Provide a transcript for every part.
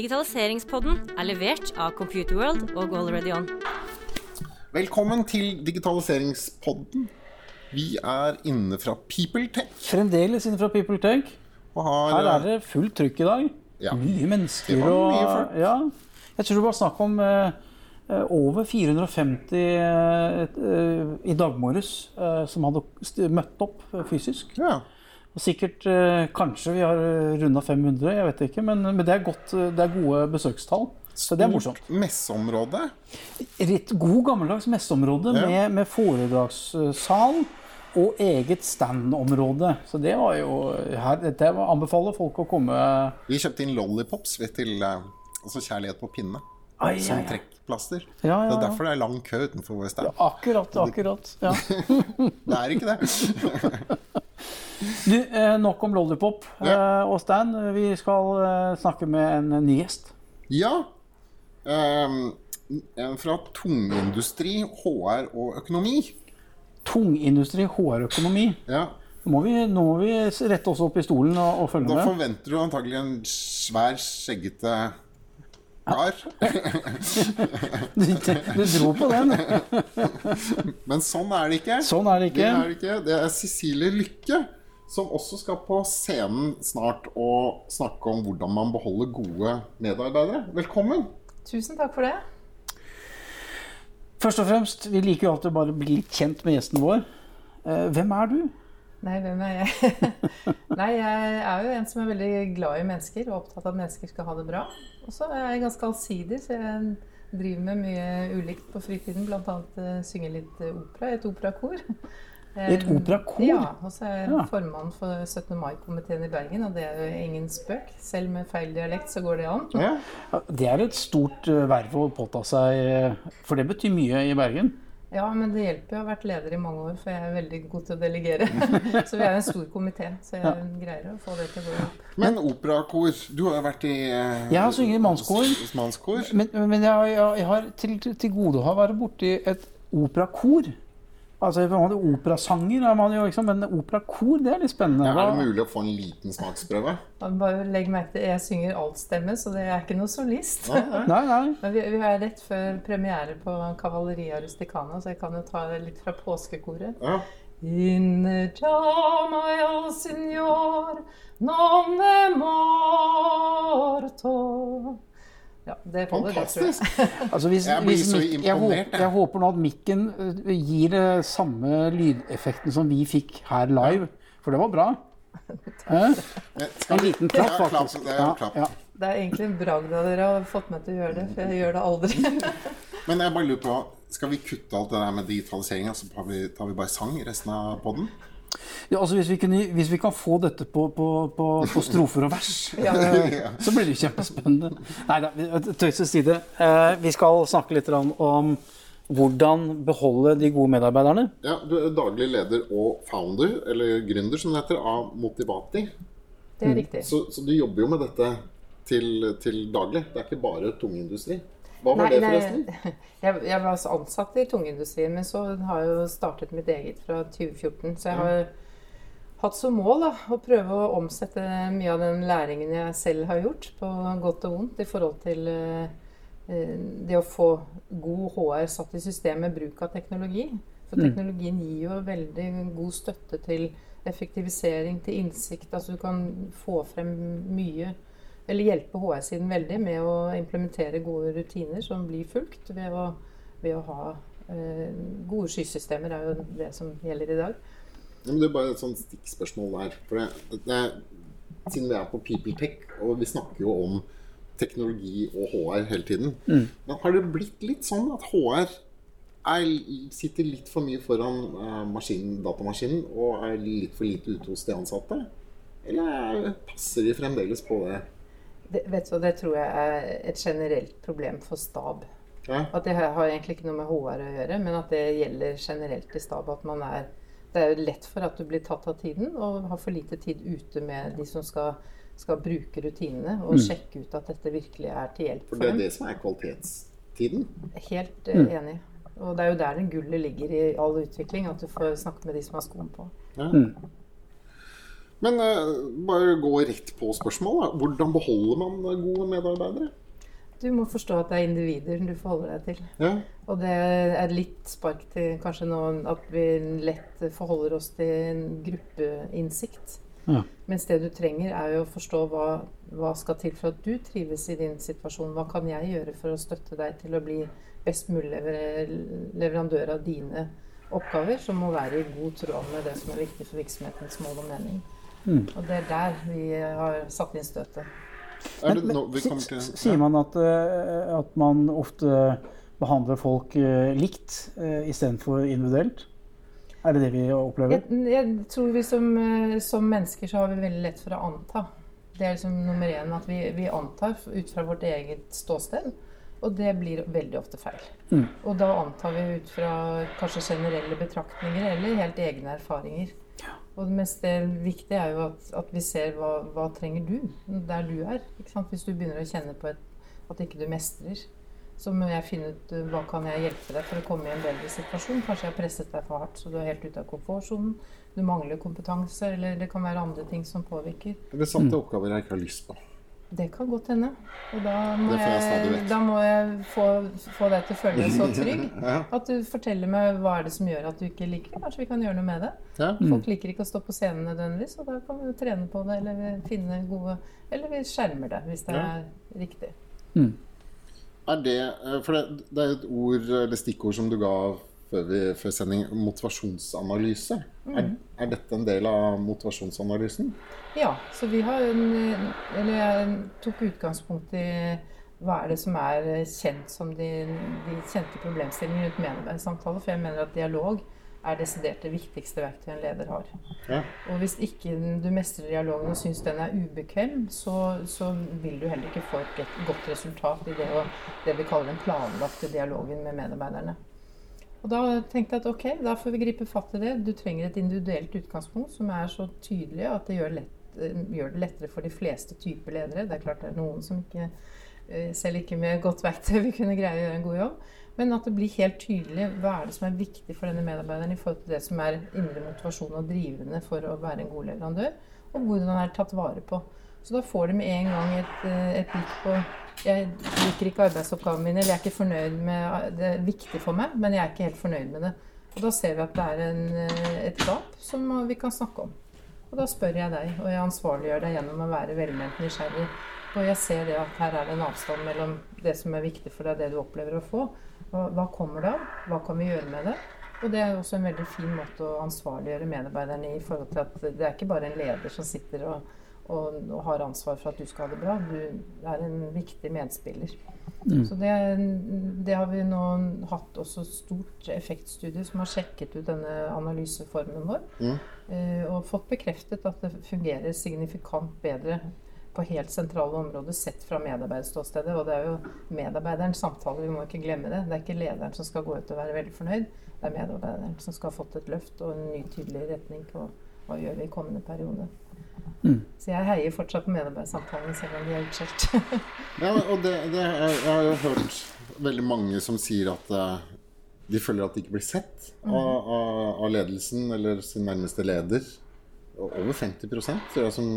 Digitaliseringspodden er levert av Computerworld og Already On. Velkommen til digitaliseringspodden. Vi er inne fra PeopleTech. Fremdeles inne fra PeopleTech. Har, Her er det fullt trykk i dag. Ja. Mye mennesker Det var og mye folk. Ja. Jeg tror det var snakk om eh, eh, over 450 eh, eh, i dag morges eh, som hadde møtt opp eh, fysisk. ja. Og sikkert eh, Kanskje vi har runda 500, jeg vet ikke. Men, men det, er godt, eh, det er gode besøkstall. Så det er morsomt. Messeområde. Et god gammeldags messeområde Ja. med, med foredragssal og eget standområde. Så det var jo her, Dette anbefaler folk å komme Vi kjøpte inn lollipops til eh, altså kjærlighet på pinne. Ai, Som trekkplaster. Ja, ja, Det er derfor det er lang kø utenfor vår stand. Akkurat, akkurat. Ja. Det er ikke det. Du, eh, nok om Lollipop ja. og Stan. Vi skal eh, snakke med en ny gjest. Ja. ehm, en fra tungindustri, HR og økonomi. Tungindustri, HR og økonomi. Ja. Må, vi, nå må vi rette oss opp i stolen og, og følge Da med. forventer du antagelig en svær, skjeggete kar. Du, du dro på den. Men sånn er det ikke. Sånn er det Det er det ikke. Det er Cecilie Lykke som også skal på scenen snart og snakke om hvordan man beholder gode medarbeidere. Velkommen. Tusen takk for det. Først og fremst, vi liker jo alltid å bli litt kjent med gjesten vår. Eh, hvem er du? Nei, hvem er jeg? Nei, jeg er jo en som er veldig glad i mennesker og opptatt av at mennesker skal ha det bra. Og så er jeg ganske allsidig, så jeg driver med mye ulikt på fritiden. Annet uh, synger litt eh, opera i et operakor. I et operakor? Ja, og så er jeg formann for 17. mai-komiteen i Bergen, og det er jo ingen spøk. Selv med feil dialekt så går det an. Ja. Ja, Det er et stort eh, verv å påta seg, eh, for det betyr mye i Bergen. Ja, men det hjelper jo å ha vært leder i mange år, for jeg er veldig god til å delegere. Så vi er en stor komité, så jeg greier å få det til å gå opp. Men operakor Du har jo vært i eh, Jeg har sunget i mannskor. Mannskor. Men, men jeg, jeg, jeg har til, til, til gode å ha vært borti et operakor. Altså, Operasanger er man jo, liksom, men operakor det er litt spennende. Ja, er det mulig å få en liten smaksprøve? Ja, Bare legg merke til, Jeg synger altstemme, så det er ikke noe solist. Nei, nei. Men vi, vi er rett før premiere på Cavalleria Rusticana, så jeg kan jo ta det litt fra påskekoret. Ja. In chiama el signor non è morto Ja, det holder, det, tror jeg. Fantastisk. Altså, hvis, Jeg blir så imponert. jeg, håper, jeg. håper nå at mikken eh, gir det samme lydeffekten som vi fikk her live. For det var bra. En liten klapp, faktisk. det er klapp. ja. Det er egentlig en bragd av dere har fått meg til å gjøre det, for jeg gjør det aldri. Men jeg bare lurer på Skal vi kutte alt det der med digitaliseringa, så tar vi, tar vi bare sang resten av poden? Ja, altså hvis vi, kunne, hvis vi kan få dette på, på, på, på strofer og vers, Ja. så blir det kjempespennende. Nei da, tøys til side. Eh, Vi skal snakke litt om hvordan beholde de gode medarbeiderne. Ja, du er daglig leder og founder, eller gründer som det heter, av Motivati. Det er riktig. Så, så du jobber jo med dette til, til daglig. Det er ikke bare tungindustri. Hva var Nei, det, nei, forresten? Jeg, jeg var altså ansatt i tungindustrien, men så har jeg jo startet mitt eget fra 2014. Så jeg har hatt som mål da, å prøve å omsette mye av den læringen jeg selv har gjort, på godt og vondt, i forhold til eh, det å få god HR satt i system med bruk av teknologi. For teknologien gir jo veldig god støtte til effektivisering, til innsikt. Altså du kan få frem mye eller hjelpe HR-siden veldig med å implementere gode rutiner som blir fulgt ved å, ved å ha eh, gode skysystemer, er jo det som gjelder i dag. Ja, men det er bare et sånt stikkspørsmål der. For det, det, siden vi er på PeopleTech, og vi snakker jo om teknologi og HR hele tiden, men har det blitt litt sånn at HR er, sitter litt for mye foran eh, maskinen, datamaskinen og er litt for lite ute hos de ansatte? Eller er- passer de fremdeles på det? Det, vet du, det tror jeg er et generelt problem for stab. Ja? At det har egentlig ikke noe med HR å gjøre, men at det gjelder generelt i stab. At man er Det er jo lett for at du blir tatt av tiden og har for lite tid ute med de som skal, skal bruke rutinene og sjekke ut at dette virkelig er til hjelp For for det er det som er kvalitetstiden. Helt mm. enig. Og det er jo der den gullet ligger i all utvikling, at du får snakke med de som har skoen på. Ja. Men eh, bare gå rett på spørsmålet. Hvordan beholder man gode medarbeidere? Du må forstå at det er individer du forholder deg til. Ja. Og det er litt spark til kanskje nå at vi lett forholder oss til en gruppeinnsikt. Ja. Mens det du trenger, er jo å forstå hva, hva skal til for at du trives i din situasjon. Hva kan jeg gjøre for å støtte deg til å bli best mulig lever leverandør av dine oppgaver, som må være i god tråd med det som er viktig for virksomhetens mål og mening. Mm. Og det er der vi har satt inn støtet. Men, men, kommer til sier man at, eh, at man ofte behandler folk eh, likt uh, istedenfor individuelt? Er det det vi opplever? Jeg, jeg tror vi som, eh, som mennesker så har vi veldig lett for å anta. Det er liksom nummer én at vi, vi antar ut fra vårt eget ståsted. Og det blir veldig ofte feil. Mm. Og da antar vi ut fra kanskje generelle betraktninger eller helt egne erfaringer. Og det mest viktige er jo at, at vi ser hva, hva trenger du der du er. Ikke sant? Hvis du begynner å kjenne på et, at ikke du mestrer, så må jeg finne ut uh, hva kan jeg hjelpe deg for å komme i en bedre situasjon. Kanskje jeg har presset deg for hardt, så du er helt ute av komfortsonen. Du mangler kompetanse, eller det kan være andre ting som påvirker. Det er satte oppgaver jeg ikke har lyst på. Det kan godt hende. Og da må jeg da må jeg få, få deg til å føle deg så trygg Ja. at du forteller meg hva er det som gjør at du ikke liker det. Kanskje vi kan gjøre noe med det. Ja. Folk liker ikke å stå på scenen nødvendigvis, og da kan vi trene på det, eller vi finne gode Eller vi skjermer det, hvis det Ja. er riktig. Mm. Er det eh, For det, det er et ord eller stikkord som du ga før, vi, før sending, motivasjonsanalyse. Er, er dette en del av motivasjonsanalysen? Ja, så vi har en Eller jeg tok utgangspunkt i hva er det som er kjent som de, de kjente problemstillingene rundt medarbeidersamtale. For jeg mener at dialog er desidert det viktigste verktøyet en leder har. Ja. Og hvis ikke du mestrer dialogen og syns den er ubekvem, så, så vil du heller ikke få et godt resultat i det, å, det vi kaller den planlagte dialogen med medarbeiderne. Og da tenkte jeg at ok, da får vi gripe fatt i det. Du trenger et individuelt utgangspunkt som er så tydelig at det gjør, lett, eh, gjør det lettere for de fleste typer ledere. Det er klart det er noen som ikke eh, selv ikke med godt verktøy vil kunne greie å gjøre en god jobb. Men at det blir helt tydelig hva er det som er viktig for denne medarbeideren i forhold til det som er indre motivasjon og drivende for å være en god leverandør, og hvordan han er tatt vare på. Så da får de med en gang et, eh, et blikk på Jeg liker ikke arbeidsoppgavene mine, eller jeg er ikke fornøyd med Det er viktig for meg, men jeg er ikke helt fornøyd med det. Og da ser vi at det er en, eh, et gap som vi kan snakke om. Og da spør jeg deg, og jeg ansvarliggjør deg gjennom å være velment nysgjerrig. Og jeg ser det at her er det en avstand mellom det som er viktig for deg, det du opplever å få. Og hva kommer det av? Hva kan vi gjøre med det? Og det er også en veldig fin måte å ansvarliggjøre medarbeiderne i forhold til at det er ikke bare en leder som sitter og, og, og har ansvar for at du skal ha det bra. Du er en viktig medspiller. Så det, det har vi nå hatt også stort effektstudie som har sjekket ut denne analyseformen vår. Mm. eh, Og fått bekreftet at det fungerer signifikant bedre på helt sentrale områder sett fra medarbeiderståstedet. Og det er jo medarbeiderens samtale, vi må ikke glemme det. Det er ikke lederen som skal gå ut og være veldig fornøyd. Det er medarbeideren som skal ha fått et løft og en ny tydelig retning på hva gjør vi i kommende periode. Mm. Så jeg heier fortsatt på medarbeidersamtalene selv om de er utskjelt. Ja, og det, det, jeg, har jo hørt veldig mange som sier at eh, de føler at de ikke blir sett av, av, av ledelsen eller sin nærmeste leder. Over 50 tror jeg som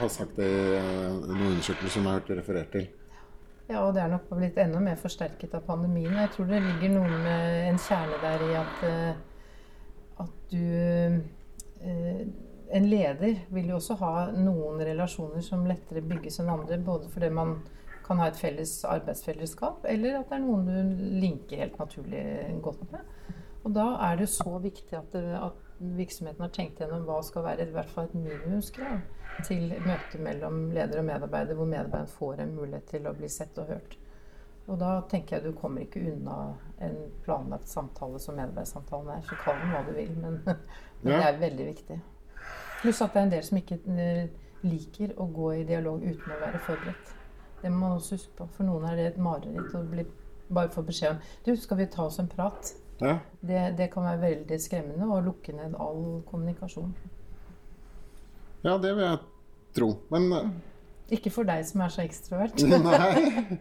har sagt det i eh, noen undersøkelser som jeg har hørt referert til. Ja, og det er nok blitt enda mer forsterket av pandemien. Jeg tror det ligger noe med en kjerne der i at, eh, at du En leder vil jo også ha noen relasjoner som lettere bygges enn andre. Både fordi man kan ha et felles arbeidsfellesskap, eller at det er noen du linker helt naturlig godt med. Og da er det så viktig at, det, at virksomheten har tenkt gjennom hva skal være i hvert fall et minimumskrav til møtet mellom leder og medarbeider, hvor medarbeideren får en mulighet til å bli sett og hørt. Og da tenker jeg du kommer ikke unna en planlagt samtale som medarbeidersamtalen er. Så kall den hva du vil, men, men det er veldig viktig. Pluss at det er en del som ikke eh, liker å gå i dialog uten å være forberedt. Det må man også huske på. For noen er det et mareritt å bare få beskjed om Du, skal vi ta oss en prat? Ja. Det, det kan være veldig skremmende og lukke ned all kommunikasjon. ja, det vil jeg tro. Men eh, Ikke for deg som er så ekstrovert. Nei.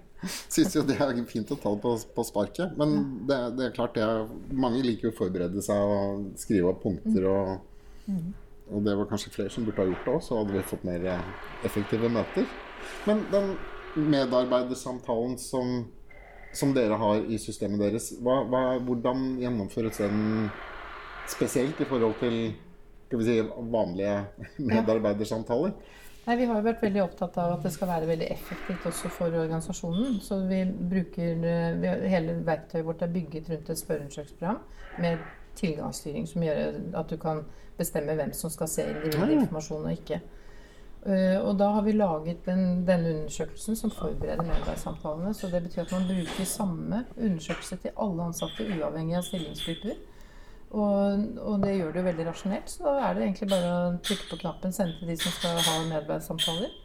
Syns jo det er fint å ta det på, på sparket. Men det, det er klart det er, Mange liker jo å forberede seg og skrive opp punkter og og det var kanskje flere som burde ha gjort det òg, så hadde vi fått mer eh, effektive møter. Men den medarbeidersamtalen som, som dere har i systemet deres, hva, hva, hvordan gjennomføres den spesielt i forhold til skal vi si, vanlige medarbeidersamtaler? Nei, Vi har jo vært veldig opptatt av at det skal være veldig effektivt også for organisasjonen. Så vi bruker, vi, Hele verktøyet vårt er bygget rundt et spørreundersøkelsesprogram med tilgangsstyring som gjør at du kan bestemme hvem som skal se individinformasjon og ikke. Uh, og da har vi laget den, denne undersøkelsen som forbereder medarbeidssamtalene. Så det betyr at man bruker samme undersøkelse til alle ansatte, uavhengig av stillingsgrupper. Og, og, det gjør det jo veldig rasjonelt. Så da er det egentlig bare å trykke på knappen, sende til de som skal ha medarbeidersamtaler.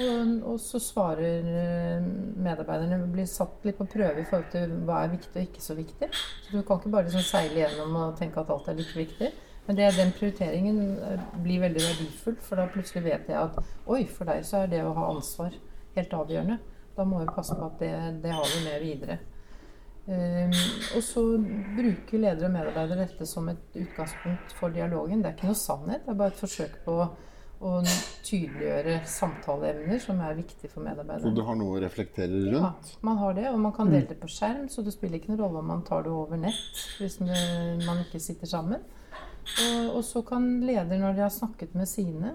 Og, og, så svarer eh, medarbeiderne blir satt litt på prøve i forhold til hva er viktig og ikke så viktig. Så du kan ikke bare liksom seile gjennom og tenke at alt er like viktig. Men det, den prioriteringen eh, blir veldig verdifull, for da plutselig vet jeg at oi, for deg så er det å ha ansvar helt avgjørende. Da må vi passe på at det, det har vi med videre. Um, og så bruker ledere og medarbeidere dette som et utgangspunkt for dialogen. Det er ikke noe sannhet, det er bare et forsøk på å tydeliggjøre samtaleemner som er viktig for medarbeidere. Så du har noe å reflektere rundt? Ja, man har det. Og man kan dele det på skjerm, så det spiller ikke noen rolle om man tar det over nett hvis man ikke sitter sammen. Og, og så kan leder, når de har snakket med sine,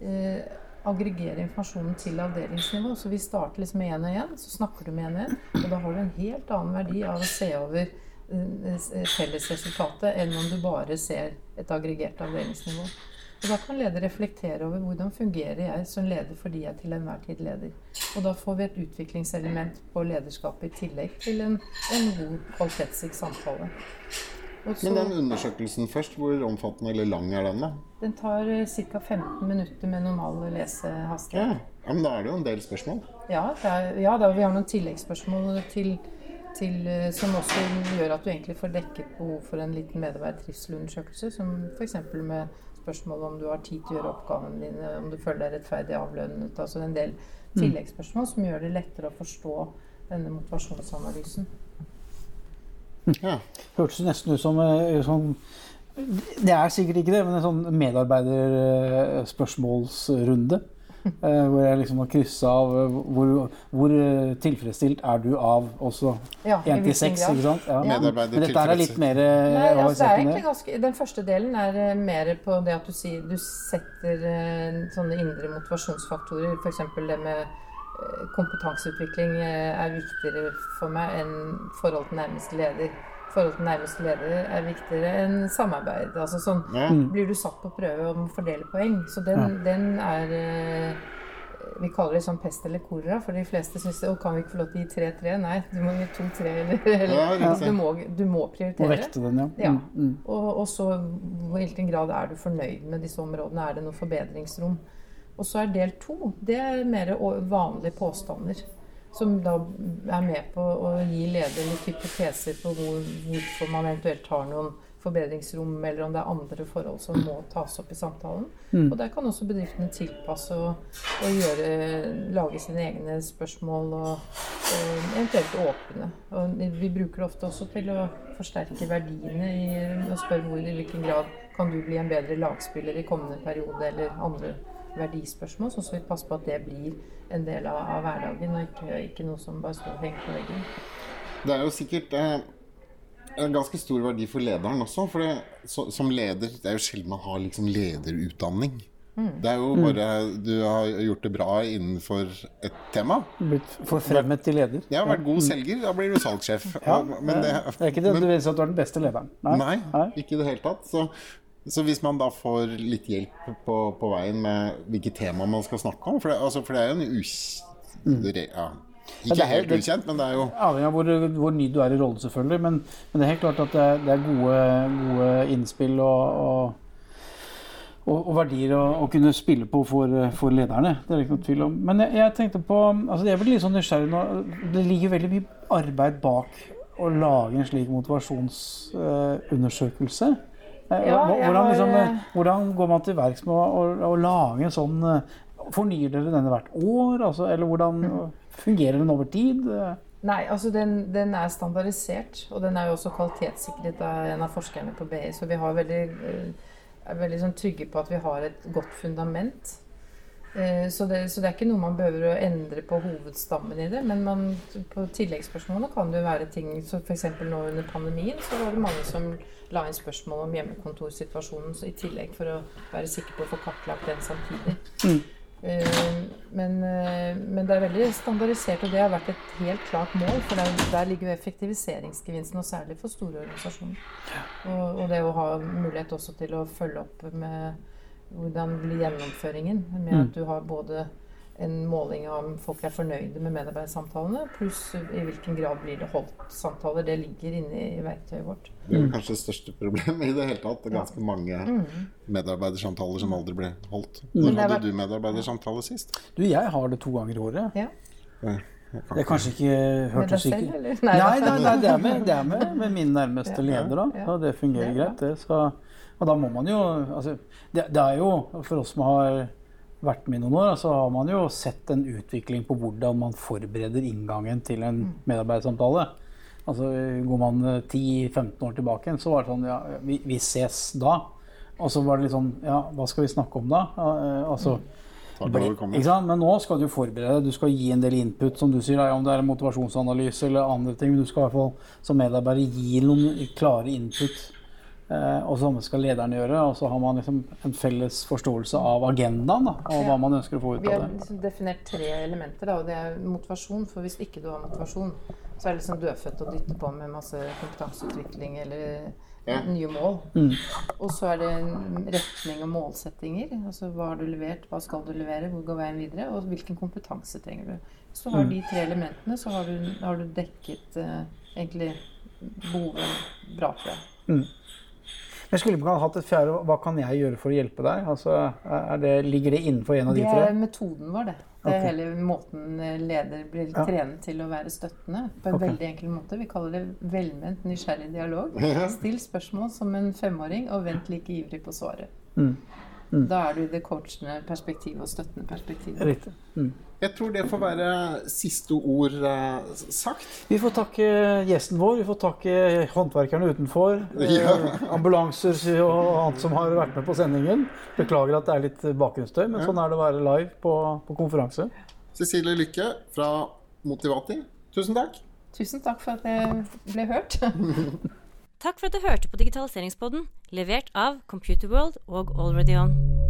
eh, aggregere informasjonen til avdelingsnivå. Så vi starter liksom med én og én, så snakker du med én og én. Og da har du en helt annen verdi av å se over eh, fellesresultatet enn om du bare ser et aggregert avdelingsnivå. Og Da kan leder reflektere over hvordan fungerer jeg som leder fordi jeg til enhver tid leder. Og da får vi et utviklingselement på lederskapet i tillegg til en, en god kvalitetsrik samtale. Så, Men den undersøkelsen først, hvor omfattende eller lang er den? da? Den tar eh, ca. 15 minutter med normal lesehastighet. Ja. ja, Men da er det jo en del spørsmål? Ja, er, ja da, vi har noen tilleggsspørsmål til, til, eh, som også gjør at du egentlig får dekket behov for en liten medarbeidertrivselundersøkelse. Som f.eks. med spørsmål om du har tid til å gjøre oppgavene dine, om du føler deg rettferdig avlønnet. Altså en del mm. tilleggsspørsmål som gjør det lettere å forstå denne motivasjonsanalysen. Ja. Hørtes nesten ut som eh, sånn Det er sikkert ikke det, men en sånn medarbeiderspørsmålsrunde. Eh, hvor jeg liksom har kryssa av eh, hvor, hvor, tilfredsstilt er du av også ja, 1 til 6, ikke sant? Ja. Men dette er litt mer Nei, altså, ganske, Den første delen er mer på det at du, sier, du setter sånne indre motivasjonsfaktorer, f.eks. det med kompetanseutvikling eh, er viktigere for meg enn forhold til nærmeste leder. Forhold til nærmeste leder er viktigere enn samarbeid. Altså sånn ja. Mm. blir du satt på prøve om å fordele poeng. Så den, ja. den er eh, vi kaller det sånn pest eller kolera, for de fleste syns det. Og kan vi ikke få lov til å gi 3-3? Nei, du må gi 2-3, eller, eller ja, du, må, du, må, prioritere. Og vekte den, ja. ja. Mm, mm. Og, og, så i hvilken grad er du fornøyd med disse områdene? Er det noe forbedringsrom? Og så er del to det er mer vanlige påstander. Som da er med på å gi leder litt hypoteser på hvor, hvorfor man eventuelt har noen forbedringsrom, eller om det er andre forhold som må tas opp i samtalen. Mm. Og der kan også bedriftene tilpasse og, og gjøre, lage sine egne spørsmål og, og, eventuelt åpne. Og vi bruker det ofte også til å forsterke verdiene i, og spørre hvor i hvilken grad kan du bli en bedre lagspiller i kommende periode eller andre verdispørsmål, så vi passer på at det blir en del av, av hverdagen, og ikke, ikke, noe som bare står og henger på veggen. Det er jo sikkert eh, en ganske stor verdi for lederen også. For det, så, som leder Det er jo sjelden man har liksom lederutdanning. Mm. Det er jo bare Du har gjort det bra innenfor et tema. Blitt forfremmet til leder. Ja, vært god selger. Da blir du salgssjef. Ja, men det, det, er ikke det men, du viser at du er den beste lederen. Nei, nei, nei. ikke i det hele tatt. Så så hvis man da får litt hjelp på, på veien med hvilke tema man skal snakke om For det, altså, for det er jo en us... Mm. Ja, ikke helt ukjent, men det er jo Avhengig av hvor, hvor, ny du er i rollen, selvfølgelig. Men, men, det er helt klart at det er, det er gode, gode, innspill og, og, og, og verdier å, å, kunne spille på for, for, lederne. Det er det ikke noe tvil om. Men jeg, jeg tenkte på altså Jeg blir litt sånn nysgjerrig nå. Det ligger veldig mye arbeid bak å lage en slik motivasjonsundersøkelse. Uh, ja, hvordan, liksom, eh, hvordan, går man til verks med å, å, å, lage en sånn eh, Fornyer dere denne hvert år? Altså, eller hvordan mm. fungerer den over tid? Nei, altså den, den, er standardisert, og den er jo også kvalitetssikret av en av forskerne på BI. Så vi har veldig eh, er veldig sånn trygge på at vi har et godt fundament. Eh, så det, så det, er ikke noe man behøver å endre på hovedstammen i det. Men man, på tilleggsspørsmålene kan det jo være ting så F.eks. nå under pandemien så var det mange som la inn spørsmål om hjemmekontorsituasjonen i tillegg for å være sikker på å få kartlagt den samtidig. Mm. Eh, men, eh, men, det er veldig standardisert, og det har vært et helt klart mål. For der, der ligger jo effektiviseringsgevinsten, og særlig for store organisasjoner. Og, og det å ha mulighet også til å følge opp med hvordan blir gjennomføringen? Med at mm. du har både en måling av om folk er fornøyde med medarbeidersamtalene, pluss i hvilken grad blir det holdt samtaler. Det ligger inne i verktøyet vårt. Det er kanskje det største problemet i det hele tatt. Det er ganske mange mm. medarbeidersamtaler som aldri ble holdt. Mm. Når hadde du medarbeidersamtale sist? Du, jeg har det to ganger i året. Ja. Det er kanskje ikke hørtes ikke Nei, nei, nei, nei, det er med, det er med, med min nærmeste leder, da. Og det fungerer greit, det. Så og da må man jo altså, det, det, er jo For oss som har vært med i noen år, så har man jo sett en utvikling på hvordan man forbereder inngangen til en mm. medarbeidersamtale. Altså, går man 10-15 år tilbake, så var det sånn Ja, vi, vi, ses da. Og så var det litt sånn Ja, hva skal vi snakke om da? Eh, altså, ble, Men nå skal du forberede deg. Du skal gi en del input, som du sier. Ja, om det er en motivasjonsanalyse eller andre ting. Men du skal i hvert fall som medarbeider gi noen klare input Eh, og så skal lederen gjøre. Og så har man liksom en felles forståelse av agendaen da, og hva man ønsker å få ut av det. Vi har liksom definert tre elementer, da, og det er motivasjon. For hvis ikke du har motivasjon, så er det liksom dødfødt å dytte på med masse kompetanseutvikling eller ja. nye mål. Mm. Og så er det retning og målsettinger. Altså hva har du levert, hva skal du levere, hvor går veien videre, og hvilken kompetanse trenger du. Så har mm. de tre elementene, så har du, har du dekket eh, egentlig behovet bra, for deg. Mm. Jeg skulle man hatt et fjerde Hva kan jeg gjøre for å hjelpe deg? Altså, det, ligger det innenfor en av de tre? Det er metoden vår, det. Det er okay. hele måten leder blir ja. trenet til å være støttende på en okay. veldig enkel måte. Vi kaller det velment nysgjerrig dialog. Still spørsmål som en femåring, og vent like ivrig på svaret. Mm. Mm. Da er du i det coachende perspektivet og støttende perspektivet. Riktig. Mm. Jeg tror det får være siste ord uh, sagt. Vi får takke gjesten vår. Vi får takke håndverkerne utenfor. Ja. Eh, ambulanser og annet som har vært med på sendingen. Beklager at det er litt bakgrunnsstøy, men ja. sånn er det å være live på, på konferanse. Cecilie Lykke fra Motivati, tusen takk. Tusen takk for at jeg ble hørt. takk for at du hørte på Digitaliseringspodden, levert av Computerworld og Already On.